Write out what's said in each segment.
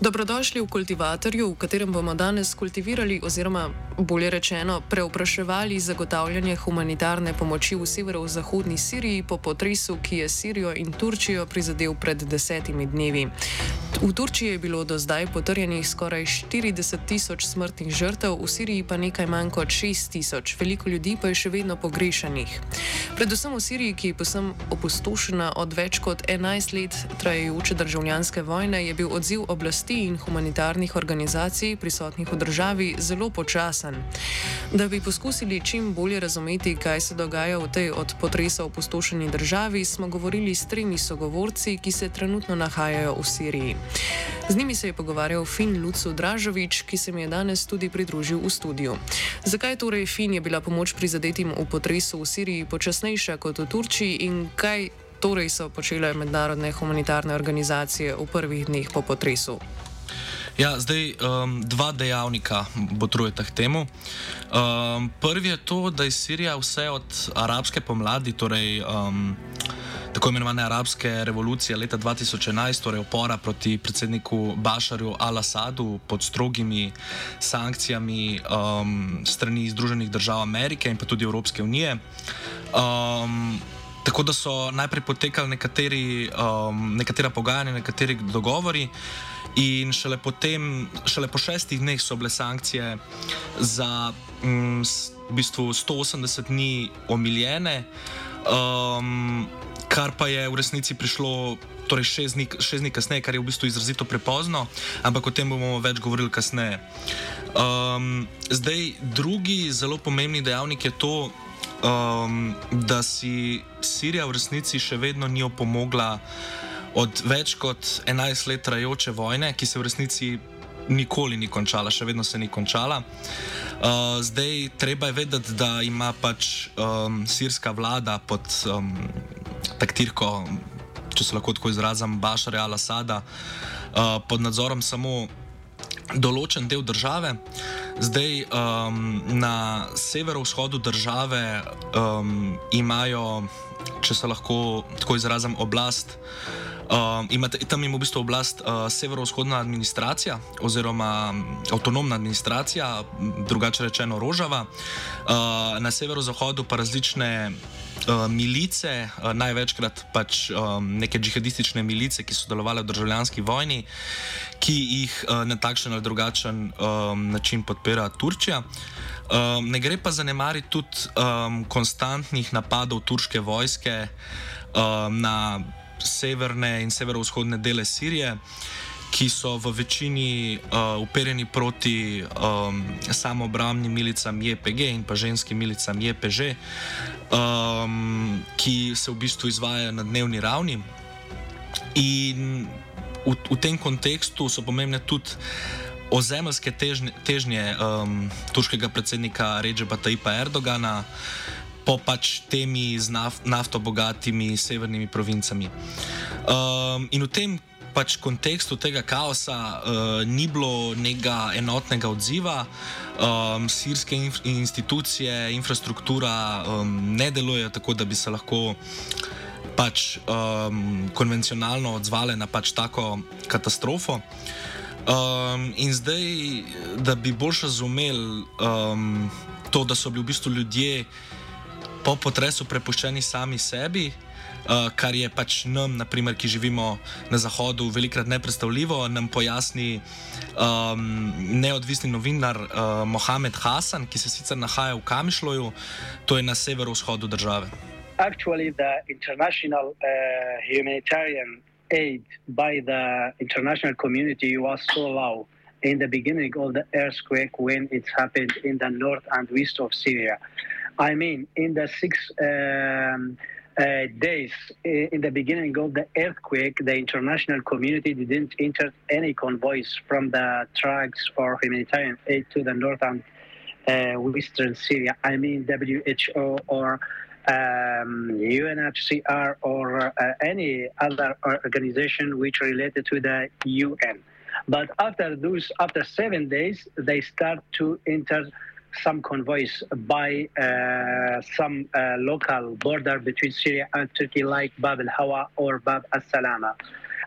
Dobrodošli v kultivatorju, v katerem bomo danes kultivirali oziroma bolje rečeno preopraševali zagotavljanje humanitarne pomoči v severovzhodni Siriji po potresu, ki je Sirijo in Turčijo prizadel pred desetimi dnevi. V Turčiji je bilo do zdaj potrjenih skoraj 40 tisoč smrtnih žrtev, v Siriji pa nekaj manj kot 6 tisoč, veliko ljudi pa je še vedno pogrešanih. Predvsem v Siriji, ki je posem opustošena od več kot 11 let trajajoče državljanske vojne, je bil odziv oblasti in humanitarnih organizacij prisotnih v državi zelo počasen. Da bi poskusili čim bolje razumeti, kaj se dogaja v tej od potresa opustošeni državi, smo govorili s tremi sogovorci, ki se trenutno nahajajo v Siriji. Z njimi se je pogovarjal Fin Lucu Dražovič, ki se mi je danes tudi pridružil v studiu. Zakaj torej Fin je bila pomoč prizadetim v potresu v Siriji počasnejša kot v Turčiji in kaj torej so počele mednarodne humanitarne organizacije v prvih dneh po potresu? Ja, zdaj um, dva dejavnika botrujeta k temu. Um, prvi je to, da je Sirija vse od arabske pomladi, torej um, tako imenovane arabske revolucije leta 2011, torej opora proti predsedniku Bašarju al-Assadu pod strogimi sankcijami um, strani Združenih držav Amerike in pa tudi Evropske unije. Um, Tako da so najprej potekali nekateri, um, nekatera pogajanja, nekateri dogovori, in šele, potem, šele po šestih dneh so bile sankcije za um, v bistvu 180 dni omiljene, um, kar pa je v resnici prišlo. Torej, šest dni, šest dni kasneje, kar je v bistvu izrazito prepozno, ampak o tem bomo več govorili kasneje. Um, zdaj, drugi zelo pomembni dejavnik je to, um, da si Sirija v resnici še vedno ni opomogla od več kot 11 let trajajoče vojne, ki se v resnici nikoli ni končala, še vedno se ni končala. Uh, zdaj, treba je vedeti, da ima pač um, sirska vlada pod um, taktirko, če se lahko tako izrazim, Bašarja al-Assada, uh, pod nadzorom samo določen del države. Zdaj um, na severovzhodu države um, imajo, če se lahko tako izrazim, oblast. Um, imate, tam ima v bistvu oblast uh, severovzhodna administracija oziroma avtonomna administracija, drugače rečeno Rožava, uh, na severozahodu pa različne milice, uh, največkrat pač um, neke džihadistične milice, ki so delovale v državljanski vojni, ki jih na takšen ali drugačen način podpira Turčija. Ne gre pa zanemariti tudi konstantnih napadov turške vojske na severne in severovzhodne dele Sirije, ki so v večini uh, uperjeni proti um, samoobramnim milicam JPG in pa ženskim milicam JPŽ, um, ki se v bistvu izvajajo na dnevni ravni. In v, v tem kontekstu so pomembne tudi ozemeljske težnje, težnje um, turškega predsednika Režeba Tajpa Erdogana po pač temi z naf, nafto bogatimi severnimi provincami. Um, in v tem pač kontekstu tega kaosa uh, ni bilo nekega enotnega odziva, um, sirske inf institucije, infrastruktura um, ne delujejo tako, da bi se lahko pač um, konvencionalno odzvale na pač tako katastrofo. Um, in zdaj, da bi bolj razumeli um, to, da so bili v bistvu ljudje po potresu prepuščeni sami sebi, Uh, kar je pač nam, naprimer, ki živimo na Zahodu, velikrat nepredstavljivo, nam pojasni um, neodvisni novinar uh, Mohamed Hasan, ki se sicer nahaja v Kamišloju, to je na severovzhodu države. Actually, the international uh, humanitarian aid by the international community was so low in the beginning of the earthquake when it happened in the north and west of Syria. I mean, in the six um, uh, days in the beginning of the earthquake, the international community didn't enter any convoys from the trucks for humanitarian aid to the north and uh, western Syria. I mean, WHO or um, UNHCR or uh, any other organization which related to the UN. But after those, after seven days, they start to enter some convoys by uh, some uh, local border between Syria and Turkey, like Bab al Hawa or Bab al Salama.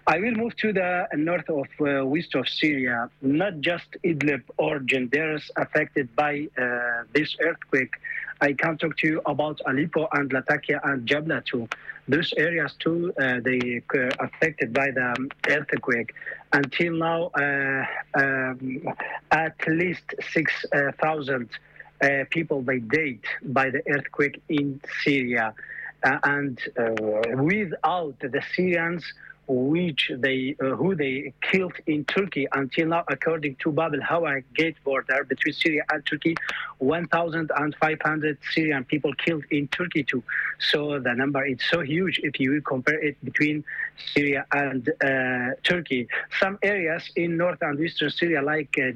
I will move to the north of uh, west of Syria, not just Idlib or Genderis affected by uh, this earthquake. I can talk to you about Aleppo and Latakia and Jabla too. Those areas too, uh, they uh, affected by the earthquake. Until now, uh, um, at least 6,000 uh, people they died by the earthquake in Syria. and without the Syrians, which they uh, who they killed in Turkey until now, according to Bab al-Hawa gate border between Syria and Turkey, 1,500 Syrian people killed in Turkey too. So the number is so huge if you compare it between Syria and uh, Turkey. Some areas in north and western Syria, like uh,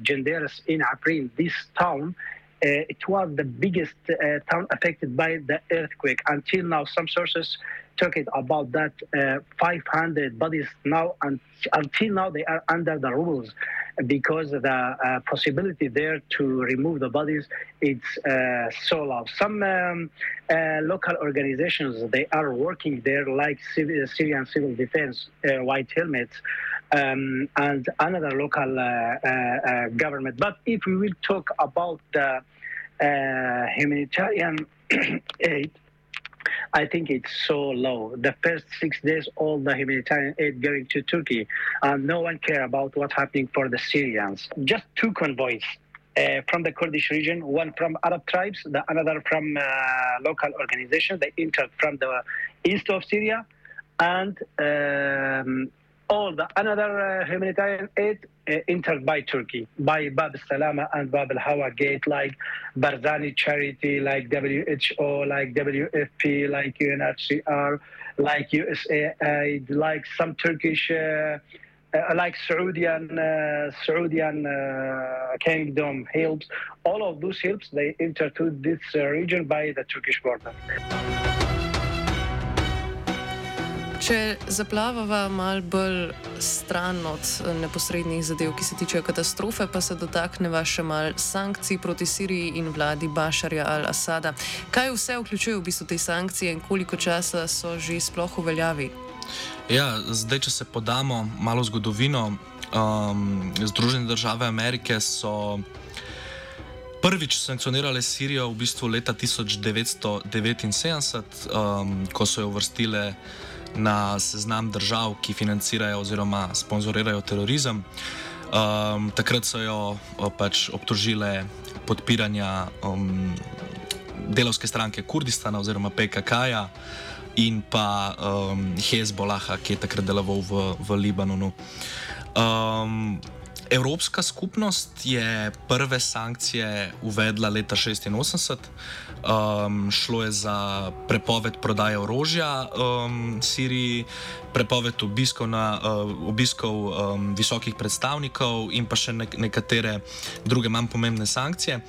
in Afrin, this town it was the biggest uh, town affected by the earthquake. Until now, some sources talking about that uh, 500 bodies now, and until now, they are under the rules because the uh, possibility there to remove the bodies it's uh, so low. Some um, uh, local organizations they are working there, like civil, Syrian Civil Defense, White Helmets, um, and another local government. But if we will talk about the humanitarian aid, I think it's so low. The first six days, all the humanitarian aid going to Turkey, and no one care about what's happening for the Syrians. Just two convoys. Uh, from the Kurdish region, one from Arab tribes, the another from uh, local organizations. They entered from the east of Syria, and um, all the another uh, humanitarian aid uh, entered by Turkey, by Bab Salama and Bab al Hawa Gate, like Barzani Charity, like WHO, like WFP, like UNHCR, like USAID, like some Turkish. Uh, uh, like Saudian, uh, Saudian uh, kingdom helps, all of those helps they enter to this region by the Turkish border. Če zaplavava mal bolj stran od eh, neposrednih zadev, ki se tičejo katastrofe, pa se dotakneva še mal sankcij proti Siriji in vladi Bašarja al-Assada. Kaj vse vključujejo v bistvu te sankcije in koliko časa so že sploh v veljavi? Ja, zdaj, če se podamo malo zgodovino, um, Združene države Amerike so. Prvič sankcionirale Sirijo v bistvu leta 1979, um, ko so jo uvrstile na seznam držav, ki financirajo oziroma sponzorirajo terorizem. Um, takrat so jo pač obtožile podpiranja um, delovske stranke Kurdistana oziroma PKK-ja in pa um, Hezbolaha, ki je takrat deloval v, v Libanonu. Um, Evropska skupnost je prve sankcije uvedla leta 1986. Um, šlo je za prepoved prodaje orožja um, Siriji, prepoved obiskov, na, uh, obiskov um, visokih predstavnikov in pa še nek nekatere druge manj pomembne sankcije.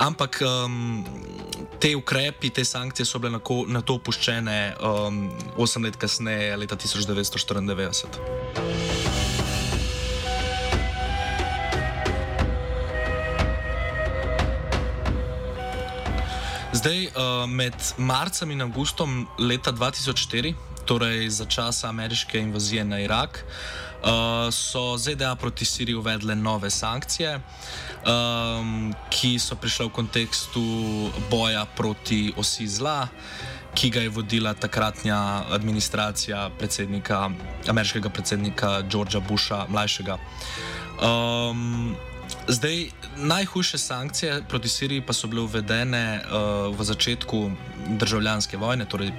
Ampak um, te ukrepi, te sankcije so bile na to opuščene um, 8 let kasneje, leta 1994. Zdaj, uh, med marcem in avgustom leta 2004, torej za časa ameriške invazije na Irak, uh, so ZDA proti Siriji uvedle nove sankcije, um, ki so prišle v kontekstu boja proti osi zla, ki ga je vodila takratna administracija predsednika, ameriškega predsednika Georgea Busha mlajšega. Um, Zdaj, najhujše sankcije proti Siriji pa so bile uvedene uh, v začetku državljanske vojne, torej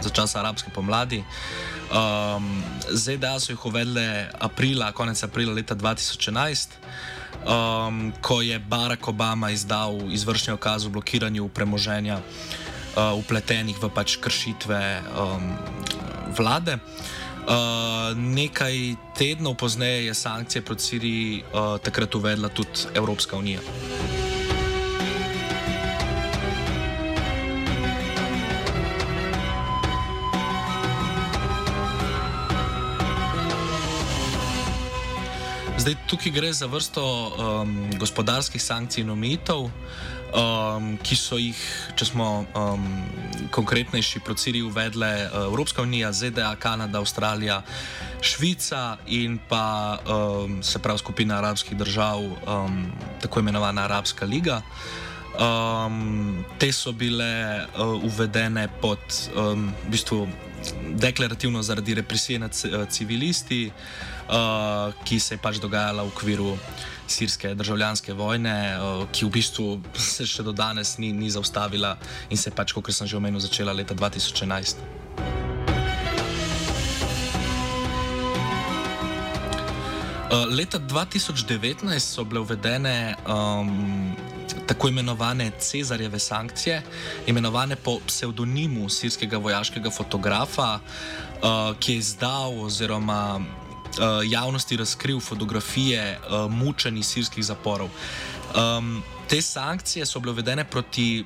za časa arabske pomladi. Um, ZDA so jih uvedle aprila, konec aprila leta 2011, um, ko je Barack Obama izdal izvršni okaz o blokiranju premoženja uh, upletenih v pač kršitve um, vlade. Uh, nekaj tednov pozneje je sankcije proti Siriji uh, takrat uvedla tudi Evropska unija. Zdaj, tukaj gre za vrsto um, gospodarskih sankcij in omejitev, um, ki so jih, če smo um, konkretnejši, proti Siriji uvedle uh, Evropska unija, ZDA, Kanada, Avstralija, Švica in pa um, se pravi skupina arabskih držav, um, tako imenovana Arabska liga. Um, te so bile uh, uvedene pod um, v bistvu deklarativno zaradi represije nad civilisti, uh, ki se je pač dogajala v okviru sirske državljanske vojne, ki v bistvu se še do danes ni, ni zaustavila in se je pač, kot sem že omenil, začela leta 2011. Uh, leta 2019 so bile uvedene um, tako imenovane Cezarjeve sankcije, imenovane po pseudonimu sirskega vojaškega fotografa, uh, ki je izdal oziroma javnosti razkril fotografije uh, mučenih sirskih zaporov. Um, te sankcije so bile uvedene proti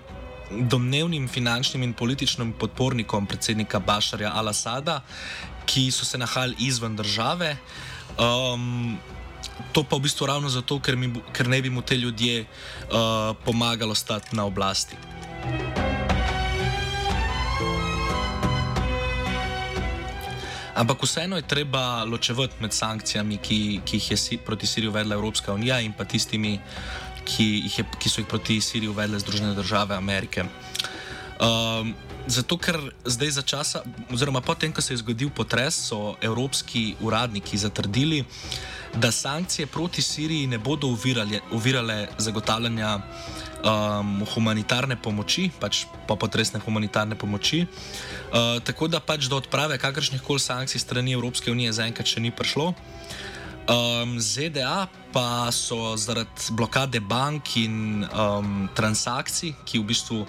domnevnim finančnim in političnim podpornikom predsednika Bašarja Al-Assada, ki so se nahajali izven države. Um, to pa v bistvu ravno zato, ker, mi, ker ne bi mu te ljudje uh, pomagali ostati na oblasti. Ampak vseeno je treba ločevati med sankcijami, ki, ki jih je proti Siriji uvedla Evropska unija, in pa tistimi, ki, je, ki so jih proti Siriji uvedle Združene države Amerike. Um, zato, ker zdaj za časa, oziroma potem, ko se je zgodil potres, so evropski uradniki zatrdili, da sankcije proti Siriji ne bodo uvirali, uvirale zagotavljanja um, humanitarne pomoči, pač pa potresne humanitarne pomoči. Uh, tako da pač do odprave kakršnih koli sankcij strani Evropske unije zaenkrat še ni prišlo. Um, ZDA pa so zaradi blokade bank in um, transakcij, ki v bistvu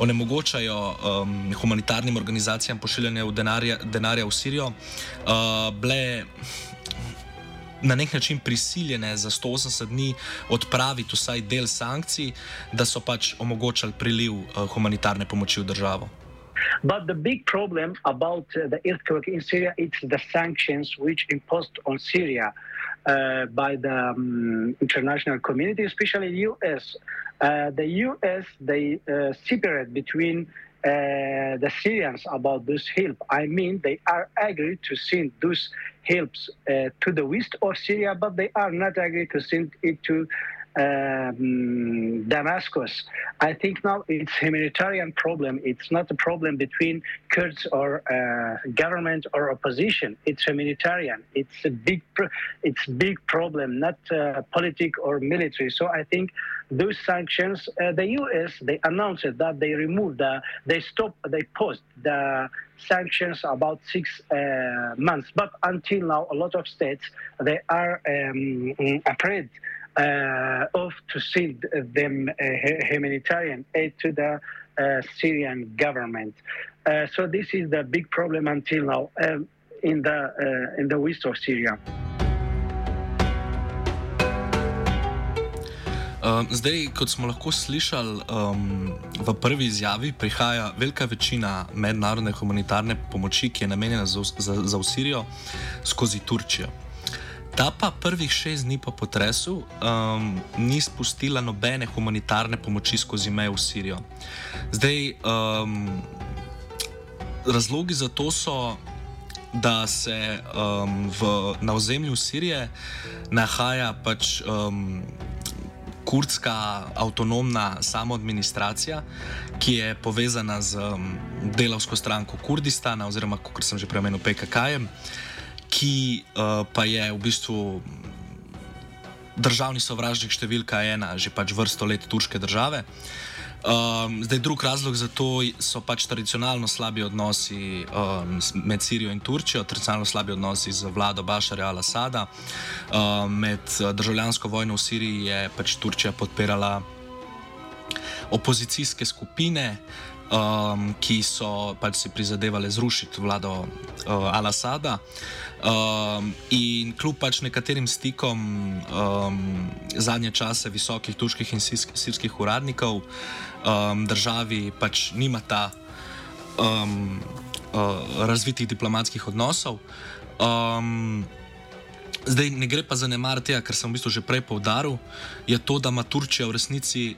onemogočajo um, humanitarnim organizacijam pošiljanje denarja, denarja v Sirijo, uh, bile na nek način prisiljene za 180 dni odpraviti vsaj del sankcij, da so pač omogočali priliv uh, humanitarne pomoči v državo. But the big problem about uh, the earthquake in Syria is the sanctions which imposed on Syria uh, by the um, international community, especially U.S. Uh, the U.S. they uh, separate between uh, the Syrians about this help. I mean, they are agreed to send those helps uh, to the west of Syria, but they are not agreed to send it to um, Damascus. I think now it's humanitarian problem. It's not a problem between Kurds or uh, government or opposition. It's humanitarian. It's a big, it's big problem, not uh, politic or military. So I think those sanctions, uh, the U.S. they announced that they removed the, they stopped, they paused the sanctions about six uh, months. But until now, a lot of states they are um, afraid of to send them uh, humanitarian aid to the uh, Syrian government. Uh, so this is the big problem until now um, in the uh, in the west of Syria. Um, zdaj, kot smo lahko slišali um, v prvi izjavi, prihaja velika večina mednarodne humanitarne pomoči, ki je namenjena za, za, za Sirijo, skozi Turčijo. Ta pa prvih šest dni po potresu um, ni spustila nobene humanitarne pomoči skozi mejo v Sirijo. Zdaj, um, razlogi za to so da se um, v, na ozemlju Sirije nahaja pač. Um, Kurdska avtonomna samoadministracija, ki je povezana z um, delovsko stranko Kurdistana, oziroma, kot sem že premenil, PKK, ki uh, pa je v bistvu državni sovražnik številka ena, že pač vrsto let turške države. Um, zdaj, drug razlog za to so pač tradicionalno slabi odnosi um, med Sirijo in Turčijo, tradicionalno slabi odnosi z vlado Bašarja al-Assada. Um, med državljansko vojno v Siriji je pač Turčija podpirala opozicijske skupine, um, ki so pač si prizadevali zrušiti vlado uh, al-Assada. Um, in kljub pač nekaterim stikom um, zadnje čase visokih turških in sirskih uradnikov, um, državi pač nima ta um, uh, razvitih diplomatskih odnosov. Um, zdaj ne gre pa zanemariti kar sem v bistvu že prej povdaril, je to, da ima Turčija v resnici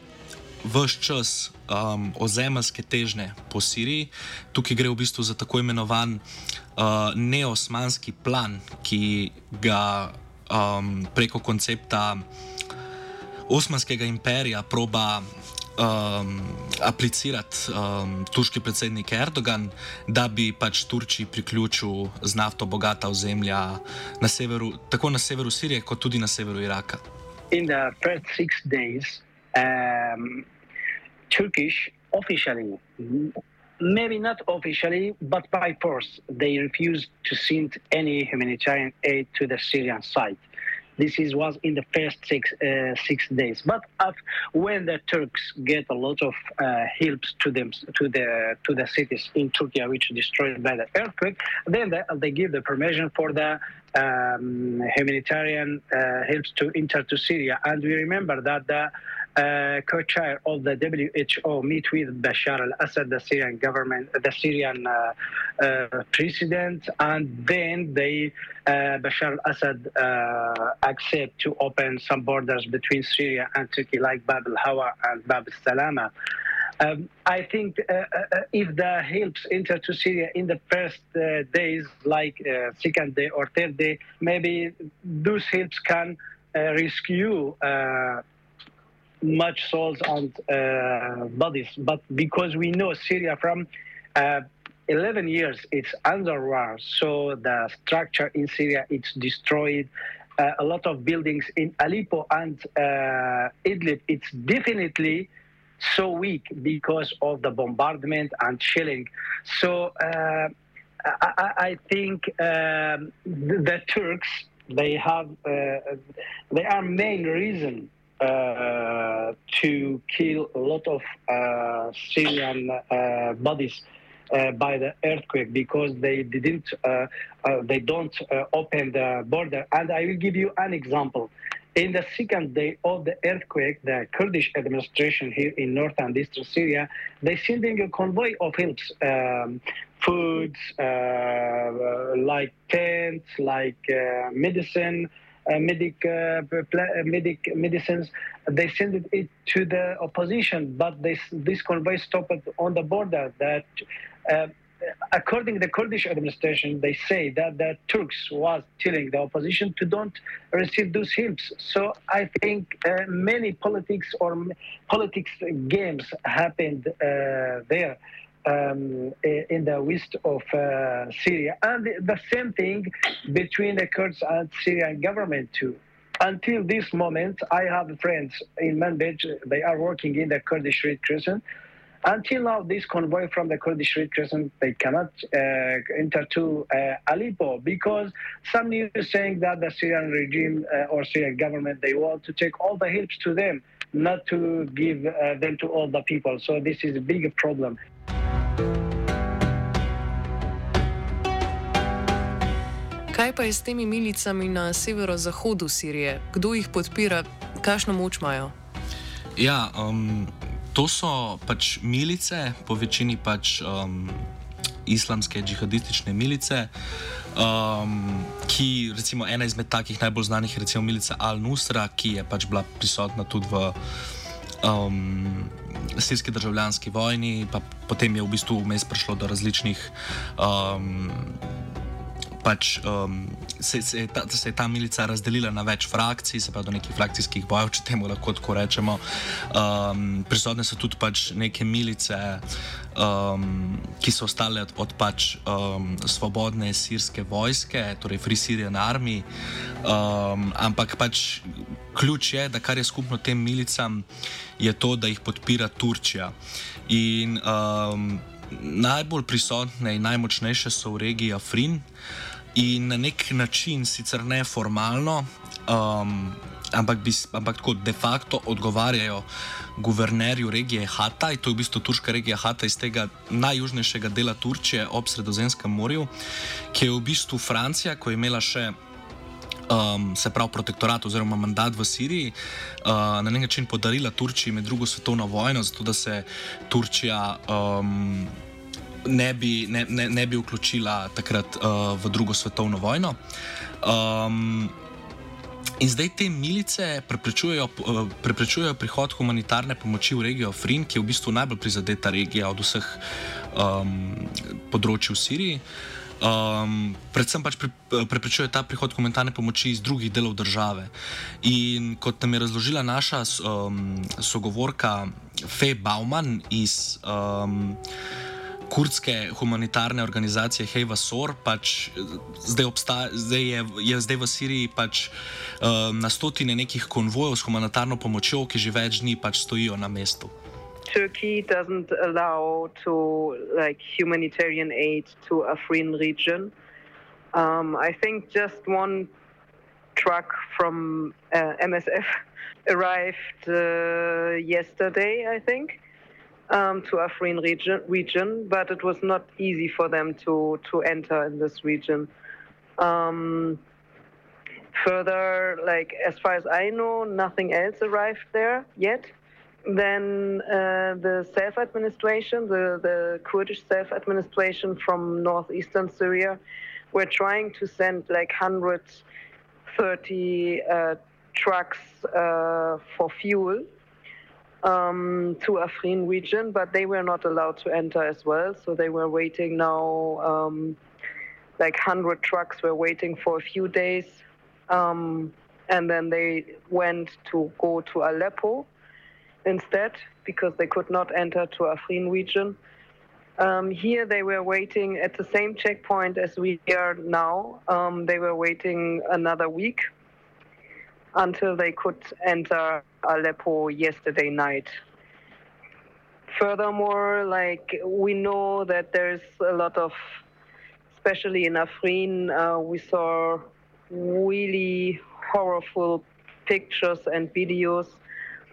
vse čas um, ozemeljske težnje po Siriji. Tukaj gre v bistvu za tako imenovan uh, neosmanski plan, ki ga um, preko koncepta Osmanskega imperija proba um, aplicirati um, turški predsednik Erdogan, da bi pač Turčiji priključil z nafto bogata ozemlja na severu, tako na severu Sirije, kot tudi na severu Iraka. In the first six days, um, Turkish officially, maybe not officially, but by force, they refused to send any humanitarian aid to the Syrian side. This is, was in the first six uh, six days. But when the Turks get a lot of uh, helps to them to the to the cities in Turkey which destroyed by the earthquake, then they, they give the permission for the um, humanitarian uh, helps to enter to Syria. And we remember that the uh, co-chair of the WHO meet with Bashar al-Assad, the Syrian government, the Syrian uh, uh, president, and then they uh, Bashar al-Assad uh, accept to open some borders between Syria and Turkey, like Bab al-Hawa and Bab al-Salama. Um, I think uh, if the helps enter to Syria in the first days, like second day or third day, maybe those helps can rescue much souls and uh, bodies. But because we know Syria from uh, 11 years, it's under war, so the structure in Syria it's destroyed. Uh, a lot of buildings in Aleppo and uh, Idlib, it's definitely so weak because of the bombardment and shelling. So uh, I, I, think um, the Turks they have uh, they are main reason uh, to kill a lot of uh, Syrian uh, bodies uh, by the earthquake because they didn't, uh, they don't open the border. And I will give you an example. In the second day of the earthquake, the Kurdish administration here in north and eastern Syria, they sending a convoy of helps, um, foods, like tents, like medicine, medic, uh, uh, medic medicines. They sent it to the opposition, but this this convoy stopped on the border. That, uh, according to the Kurdish administration, they say that the Turks was telling the opposition to don't receive those helps. So I think uh, many politics or politics games happened uh, there um, in the west of uh, Syria. And the same thing between the Kurds and Syrian government too. Until this moment, I have friends in Manbij, they are working in the Kurdish Red Crescent. Until now, this convoy from the Kurdish Red Crescent, they cannot uh, enter to uh, Aleppo because some news saying that the Syrian regime uh, or Syrian government, they want to take all the helps to them, not to give uh, them to all the people. So this is a big problem. Kaj pa je s temi milicami na severozahodu Sirije? Kdo jih podpira, kakšno moč imajo? Ja, um, to so pač milice, po večini pač um, islamske džihadistične milice, um, ki recimo ena izmed takih najbolj znanih je recimo milica Al-Nusra, ki je pač bila prisotna tudi v um, sirski državljanski vojni, pa potem je v bistvu vmes prišlo do različnih. Um, pač, um, se, se, je ta, se je ta milica razdelila na več frakcij, se pravi do nekih frakcijskih bojev, če temu lahko tako rečemo. Um, prisotne so tudi pač neke milice, um, ki so ostale od, od pač um, svobodne sirske vojske, torej Free Syrian Army. Um, ampak pač ključ je, da kar je skupno tem milicam, je to, da jih podpira Turčija. In um, najbolj prisotne in najmočnejše so v regiji Afrin in na nek način, sicer ne formalno, um, ampak, bi, ampak tako de facto odgovarjajo guvernerju regije Hatay, to je v bistvu turška regija Hatay iz tega najjužnejšega dela Turčije ob Sredozemskem morju, ki je v bistvu Francija, ko je imela še. Um, se pravi, protektorat oziroma mandat v Siriji uh, na nek način podarila Turčiji med drugo svetovno vojno, zato da se Turčija um, ne bi, ne, ne, ne bi vključila takrat uh, v drugo svetovno vojno. Um, in zdaj te milice preprečujejo, uh, preprečujejo prihod humanitarne pomoči v regijo Afrin, ki je v bistvu najbolj prizadeta regija od vseh um, področji v Siriji. Um, predvsem pač preprečuje ta prihod humanitarne pomoči iz drugih delov države. In kot nam je razložila naša um, sogovorka Fej Bauman iz. Um, kurdske humanitarne organizacije Hejva Sor, pač zdaj, obstaja, zdaj je, je zdaj v Siriji pač, um, na stotine nekih konvojev s humanitarno pomočjo, ki že več dni pač stojijo na mestu. Turkey doesn't allow to like humanitarian aid to Afrin region. Um, I think just one truck from uh, MSF arrived uh, yesterday, I think. Um, to Afrin region, region, but it was not easy for them to, to enter in this region. Um, further, like as far as I know, nothing else arrived there yet. Then uh, the self-administration, the, the Kurdish self-administration from northeastern Syria, were trying to send like 130 uh, trucks uh, for fuel um, to Afrin region, but they were not allowed to enter as well. So they were waiting now, um, like 100 trucks were waiting for a few days. Um, and then they went to go to Aleppo instead because they could not enter to Afrin region. Um, here they were waiting at the same checkpoint as we are now. Um, they were waiting another week until they could enter Aleppo yesterday night. Furthermore, like we know that there's a lot of, especially in Afrin, uh, we saw really horrible pictures and videos.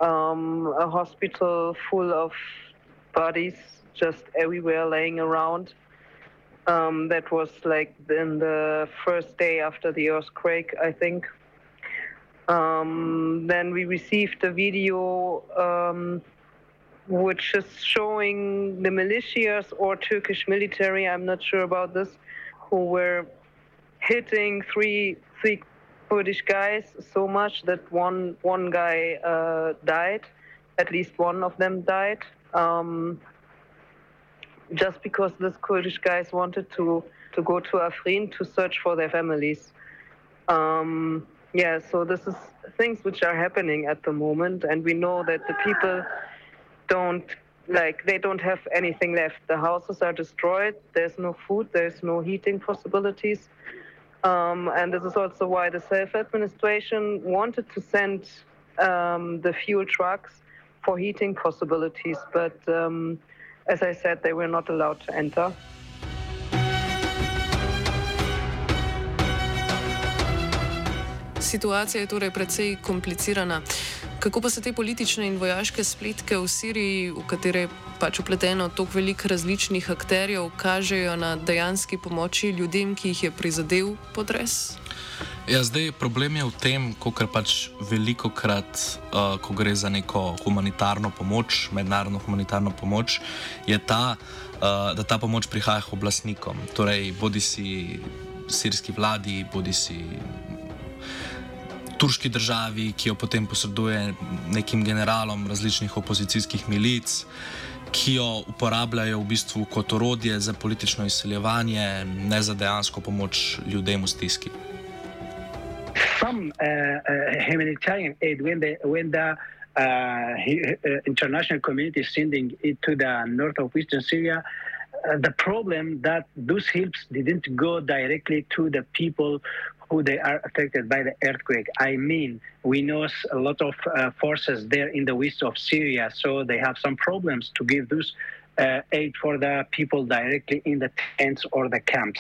Um, a hospital full of bodies just everywhere laying around. Um, that was like in the first day after the earthquake, I think. Um, then we received a video um, which is showing the militias or Turkish military, I'm not sure about this, who were hitting three three Kurdish guys so much that one one guy uh, died, at least one of them died, um, just because these Kurdish guys wanted to to go to Afrin to search for their families. Um, yeah, so this is things which are happening at the moment, and we know that the people don't like they don't have anything left. The houses are destroyed. There's no food. There's no heating possibilities. Um, and this is also why the self-administration wanted to send um, the fuel trucks for heating possibilities, but um, as I said, they were not allowed to enter. Situacija je torej precej komplicirana. Kako pa se te politične in vojaške spletke v Siriji, v katere pač upleteno toliko velik različnih akterjev, kažejo na dejanski pomoči ljudem, ki jih je prizadel potres? Ja, zdaj problem je v tem, ker pač veliko krat, uh, ko gre za neko humanitarno pomoč, mednarodno humanitarno pomoč, je ta, uh, da ta pomoč prihaja oblastnikom, torej bodi si sirski vladi, bodi si turški državi, ki jo potem posreduje nekim generalom različnih opozicijskih milic. Ki jo uporabljajo v bistvu kot orodje za politično izseljevanje, ne za dejansko pomoč ljudem v stiski. Some uh, uh, humanitarian aid, when the, when the uh, he, uh, international community is sending it to the north of eastern Syria, uh, the problem that those helps didn't go directly to the people who they are affected by the earthquake. I mean, we know a lot of uh, forces there in the west of Syria, so they have some problems to give those uh, aid for the people directly in the tents or the camps.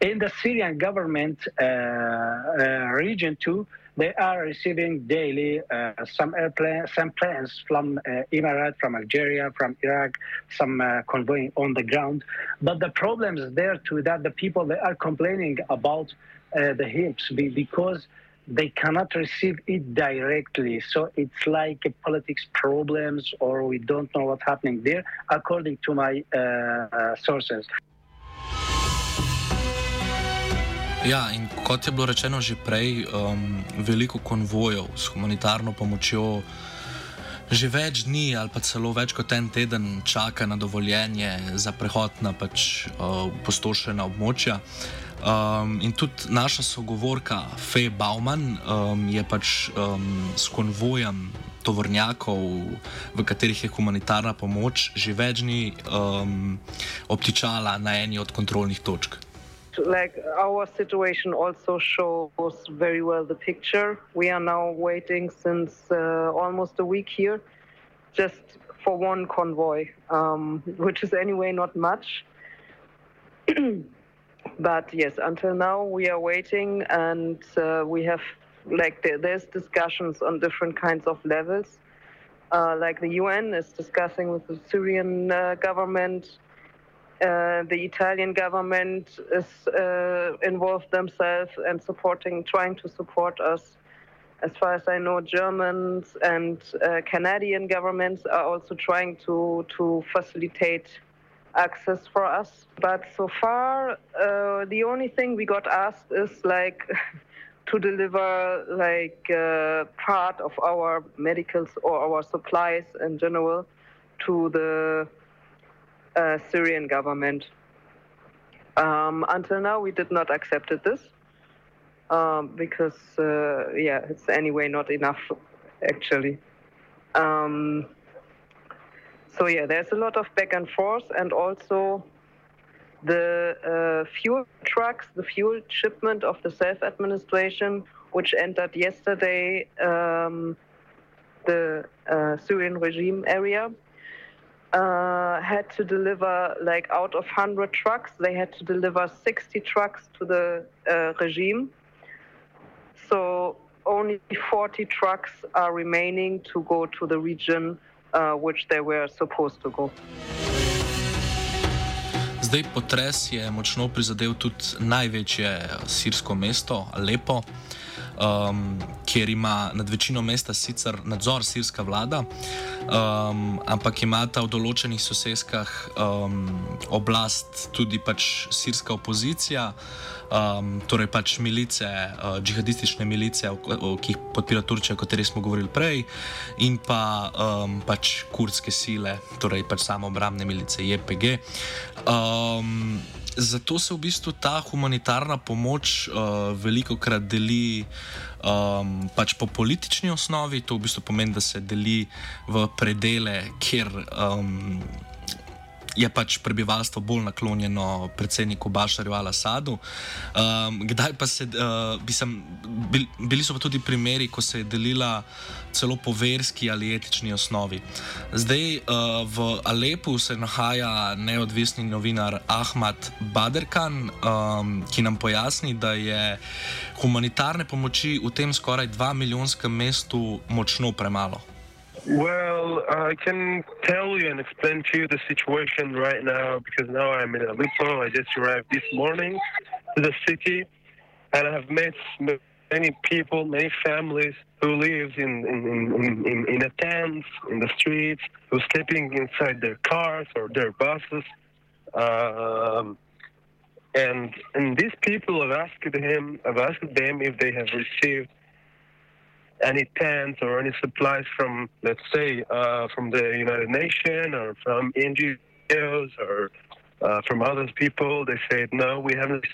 In the Syrian government uh, uh region too, they are receiving daily uh, some airplanes, some planes from uh, Emirat, from Algeria, from Iraq, some uh, convoying on the ground. But the problems there too that the people they are complaining about uh, the hips because they cannot receive it directly. So it's like politics problems, or we don't know what's happening there, according to my uh, uh, sources. Ja, in kot je bilo rečeno že prej, um, veliko konvojev s humanitarno pomočjo že več dni ali pa celo več kot en teden čaka na dovoljenje za prehod na pač uh, postošena območja. Um, in tudi naša sogovorka Fej Bauman um, je pač um, s konvojem tovornjakov, v katerih je humanitarna pomoč, že več dni um, obtičala na eni od kontrolnih točk. like our situation also shows very well the picture. We are now waiting since uh, almost a week here, just for one convoy, um, which is anyway not much. but yes, until now we are waiting, and uh, we have like there, there's discussions on different kinds of levels. Uh, like the UN is discussing with the Syrian uh, government uh, the Italian government is uh, involved themselves and supporting, trying to support us. As far as I know, Germans and uh, Canadian governments are also trying to to facilitate access for us. But so far, uh, the only thing we got asked is like. to deliver like uh, part of our medicals or our supplies in general to the uh, Syrian government. Um, until now, we did not accept this um, because, uh, yeah, it's anyway not enough, actually. Um, so yeah, there's a lot of back and forth, and also the uh, fuel trucks, the fuel shipment of the self-administration, which entered yesterday um, the uh, Syrian regime area uh, had to deliver, like out of 100 trucks, they had to deliver 60 trucks to the uh, regime. So only 40 trucks are remaining to go to the region uh, which they were supposed to go. Zdaj potres je močno prizadel tudi največje sirsko mesto, Alepo. um, kjer ima nad večino mesta sicer nadzor sirska vlada, um, ampak ima ta v določenih soseskah um, oblast tudi pač sirska opozicija. Um, torej, pač milice, uh, džihadistične milice, ki jih podpira Turčija, o kateri smo govorili prej, in pa um, pač kurdske sile, torej pač samo obrambne milice, JPG. Um, zato se v bistvu ta humanitarna pomoč uh, veliko krat deli um, pač po politični osnovi. To v bistvu pomeni, da se deli v predele, kjer. Um, Je pač prebivalstvo bolj naklonjeno predsedniku Bašarju al-Assadu. Um, kdaj pa se, uh, bi sem, bil, bili so pa tudi primeri, ko se je delila celo po verski ali etični osnovi. Zdaj uh, v Alepu se nahaja neodvisni novinar Ahmad Baderkan, um, ki nam pojasni, da je humanitarne pomoči v tem skoraj dva milijonskem mestu močno premalo. Well, I can tell you and explain to you the situation right now because now I'm in Aleppo. I just arrived this morning to the city and I have met many people, many families who live in, in, in, in, in a tent, in the streets, who sleeping inside their cars or their buses. Um, and and these people have asked him, have asked them if they have received any tents or any supplies from, let's say, uh, from the United Nations or from NGOs or uh, from other people. They said, no, we haven't.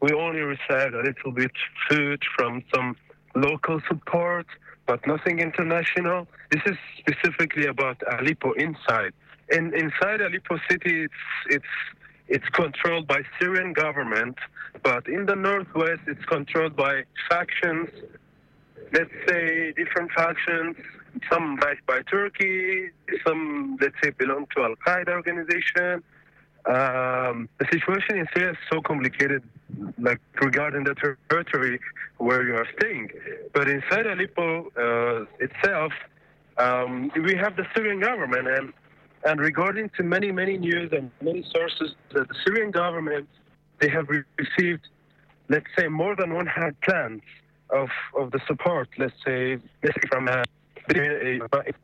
We only received a little bit food from some local support, but nothing international. This is specifically about Aleppo inside. And inside Aleppo city, it's it's it's controlled by Syrian government, but in the northwest, it's controlled by factions. Let's say different factions. Some backed by Turkey, some let's say belong to Al Qaeda organization. Um, the situation in Syria is so complicated, like regarding the ter- territory where you are staying. But inside Aleppo uh, itself, um, we have the Syrian government, and and regarding to many many news and many sources, the Syrian government they have re- received, let's say, more than 100 plans of of the support. Let's say, let's from. Uh,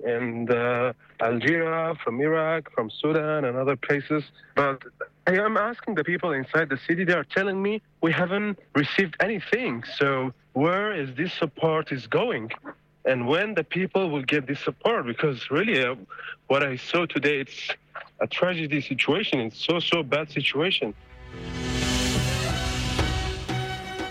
and uh, Algeria, from Iraq, from Sudan, and other places. But I am asking the people inside the city. They are telling me we haven't received anything. So where is this support is going? And when the people will get this support? Because really, uh, what I saw today, it's a tragedy situation. It's so so bad situation.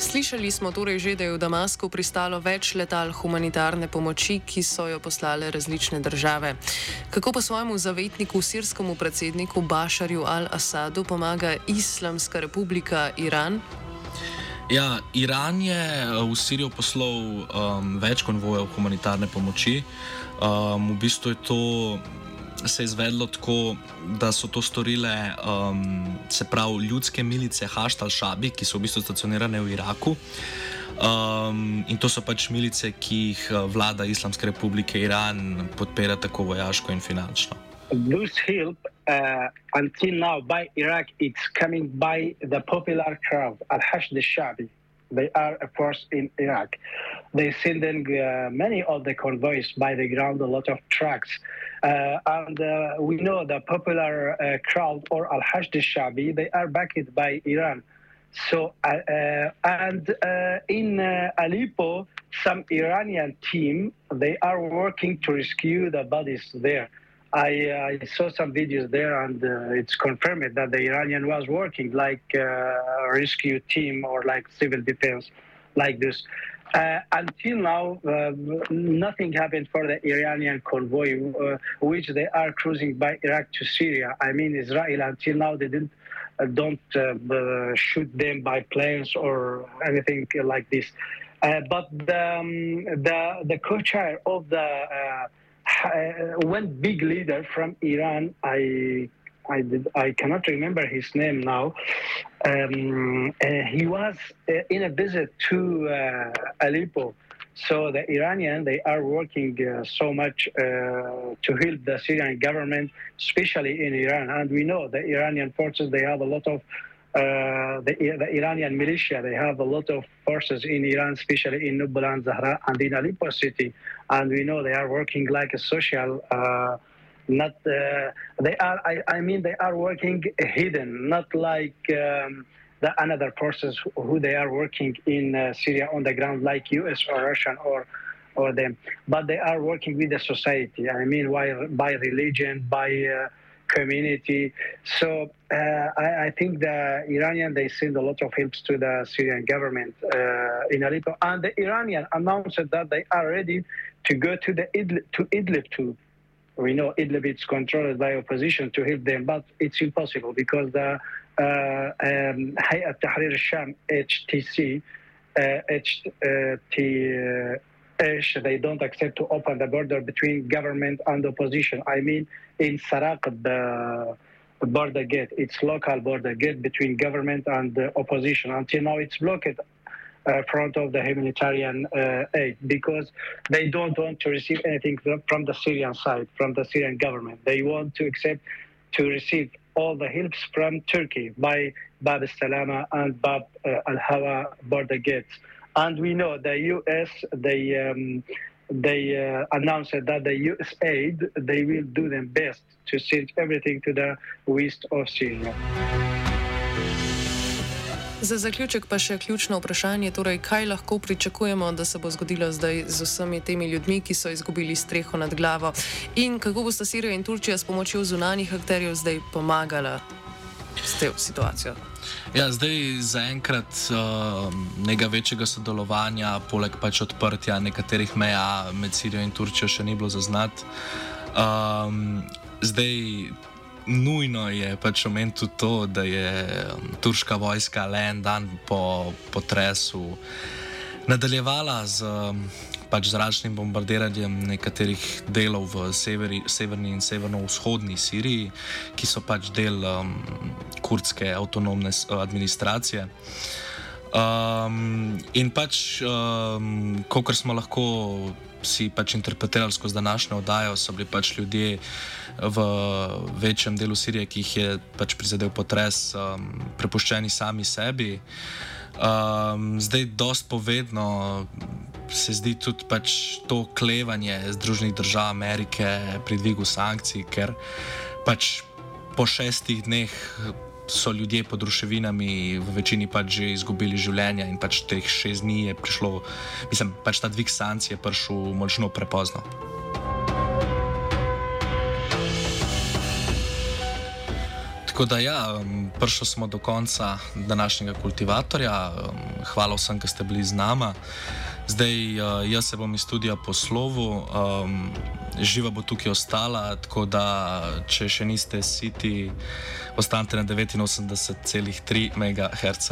Slišali smo torej že, da je v Damasku pristalo več letal humanitarne pomoči, ki so jo poslale različne države. Kako pa svojemu zavetniku, sirskemu predsedniku Bašarju al-Assadu pomaga Islamska republika Iran? Ja, Iran je v Sirijo poslal um, več konvojev humanitarne pomoči. Um, v bistvu je to se je izvedlo tako, da so to storile um, se pravi ljudske milice Haštal Šabi, ki so v bistvu stacionirane v Iraku. Um, in to so pač milice, ki jih uh, vlada Islamske republike Iran podpira tako vojaško in finančno. This help uh, until now by Iraq, it's coming by the popular crowd, Al Hashd al-Shabi. They are a force in Iraq. They sending uh, many of the convoys by the ground, a lot of trucks. Uh, and uh, we know the popular uh, crowd or Al Hashd Shabi, they are backed by Iran. So, uh, uh, and uh, in Aleppo, some Iranian team, they are working to rescue the bodies there. I, I saw some videos there, and it's confirmed that the Iranian was working like a rescue team or like civil defense, like this. Uh, until now, uh, nothing happened for the Iranian convoy, uh, which they are cruising by Iraq to Syria. I mean, Israel until now they didn't uh, don't uh, shoot them by planes or anything like this. Uh, but the, um, the the co-chair of the one big leader from Iran, I I did I cannot remember his name now. Um, uh, he was uh, in a visit to uh, Aleppo. So the Iranian they are working uh, so much uh, to help the Syrian government, especially in Iran. And we know the Iranian forces they have a lot of uh, the, the, Iranian militia, they have a lot of forces in Iran, especially in Nubla Zahra and in Aleppo city. And we know they are working like a social uh, not uh, they are I, I, mean they are working hidden not like um, the another forces who they are working in uh, syria on the ground like us or russian or or them but they are working with the society i mean by, by religion by uh, community so uh, I, I, think the iranian they send a lot of helps to the syrian government uh, in aleppo and the iranian announced that they are ready to go to the idlib, to idlib too we know Idlib is controlled by opposition to help them, but it's impossible because the uh, um, Hayat Tahrir al-Sham, HTC, uh, they don't accept to open the border between government and opposition. I mean, in Saraq, the border gate, it's local border gate between government and the opposition. Until now, it's blocked uh, front of the humanitarian uh, aid because they don't want to receive anything from the Syrian side, from the Syrian government. They want to accept to receive all the helps from Turkey by Bab al-Salama and Bab uh, al-Hawa border gates. And we know the U.S. they um, they uh, announced that the U.S. aid they will do their best to send everything to the west of Syria. Za zaključek pa še ključno vprašanje, torej kaj lahko pričakujemo, da se bo zgodilo zdaj z vsemi temi ljudmi, ki so izgubili streho nad glavo in kako bosta Sirija in Turčija s pomočjo zunanjih akterjev zdaj pomagala s to situacijo. Ja, zdaj zaenkrat uh, nekega večjega sodelovanja, poleg pač odprtja nekaterih meja med Sirijo in Turčijo, še ni bilo zaznati. Um, zdaj, nujno je pač omeniti tudi to, da je um, turška vojska le en dan po potresu nadaljevala z um, pač zračnim bombardiranjem nekaterih delov v severi, severni in severno-vzhodni Siriji, ki so pač del um, kurdske avtonomne administracije. Um, in pač, um, kot smo lahko si pač interpretirali skozi današnjo oddajo, so bili pač ljudje v večjem delu Sirije, ki jih je pač prizadel potres, um, prepuščeni sami sebi. Um, zdaj, dosti povedno se zdi tudi pač to klevanje Združenih držav Amerike pri dvigu sankcij, ker pač po šestih dneh so ljudje pod ruševinami v večini pač že izgubili življenja in pač teh šest dni je prišlo, mislim, pač ta dvig sankcij je prišel močno prepozno. Tako da, ja, prišli smo do konca današnjega kultivatorja. Hvala vsem, ki ste bili z nami. Zdaj, uh, jaz se bom iz studia poslovil, um, živa bo tukaj ostala, tako da, če še niste siti, ostanite na 89,3 MHz.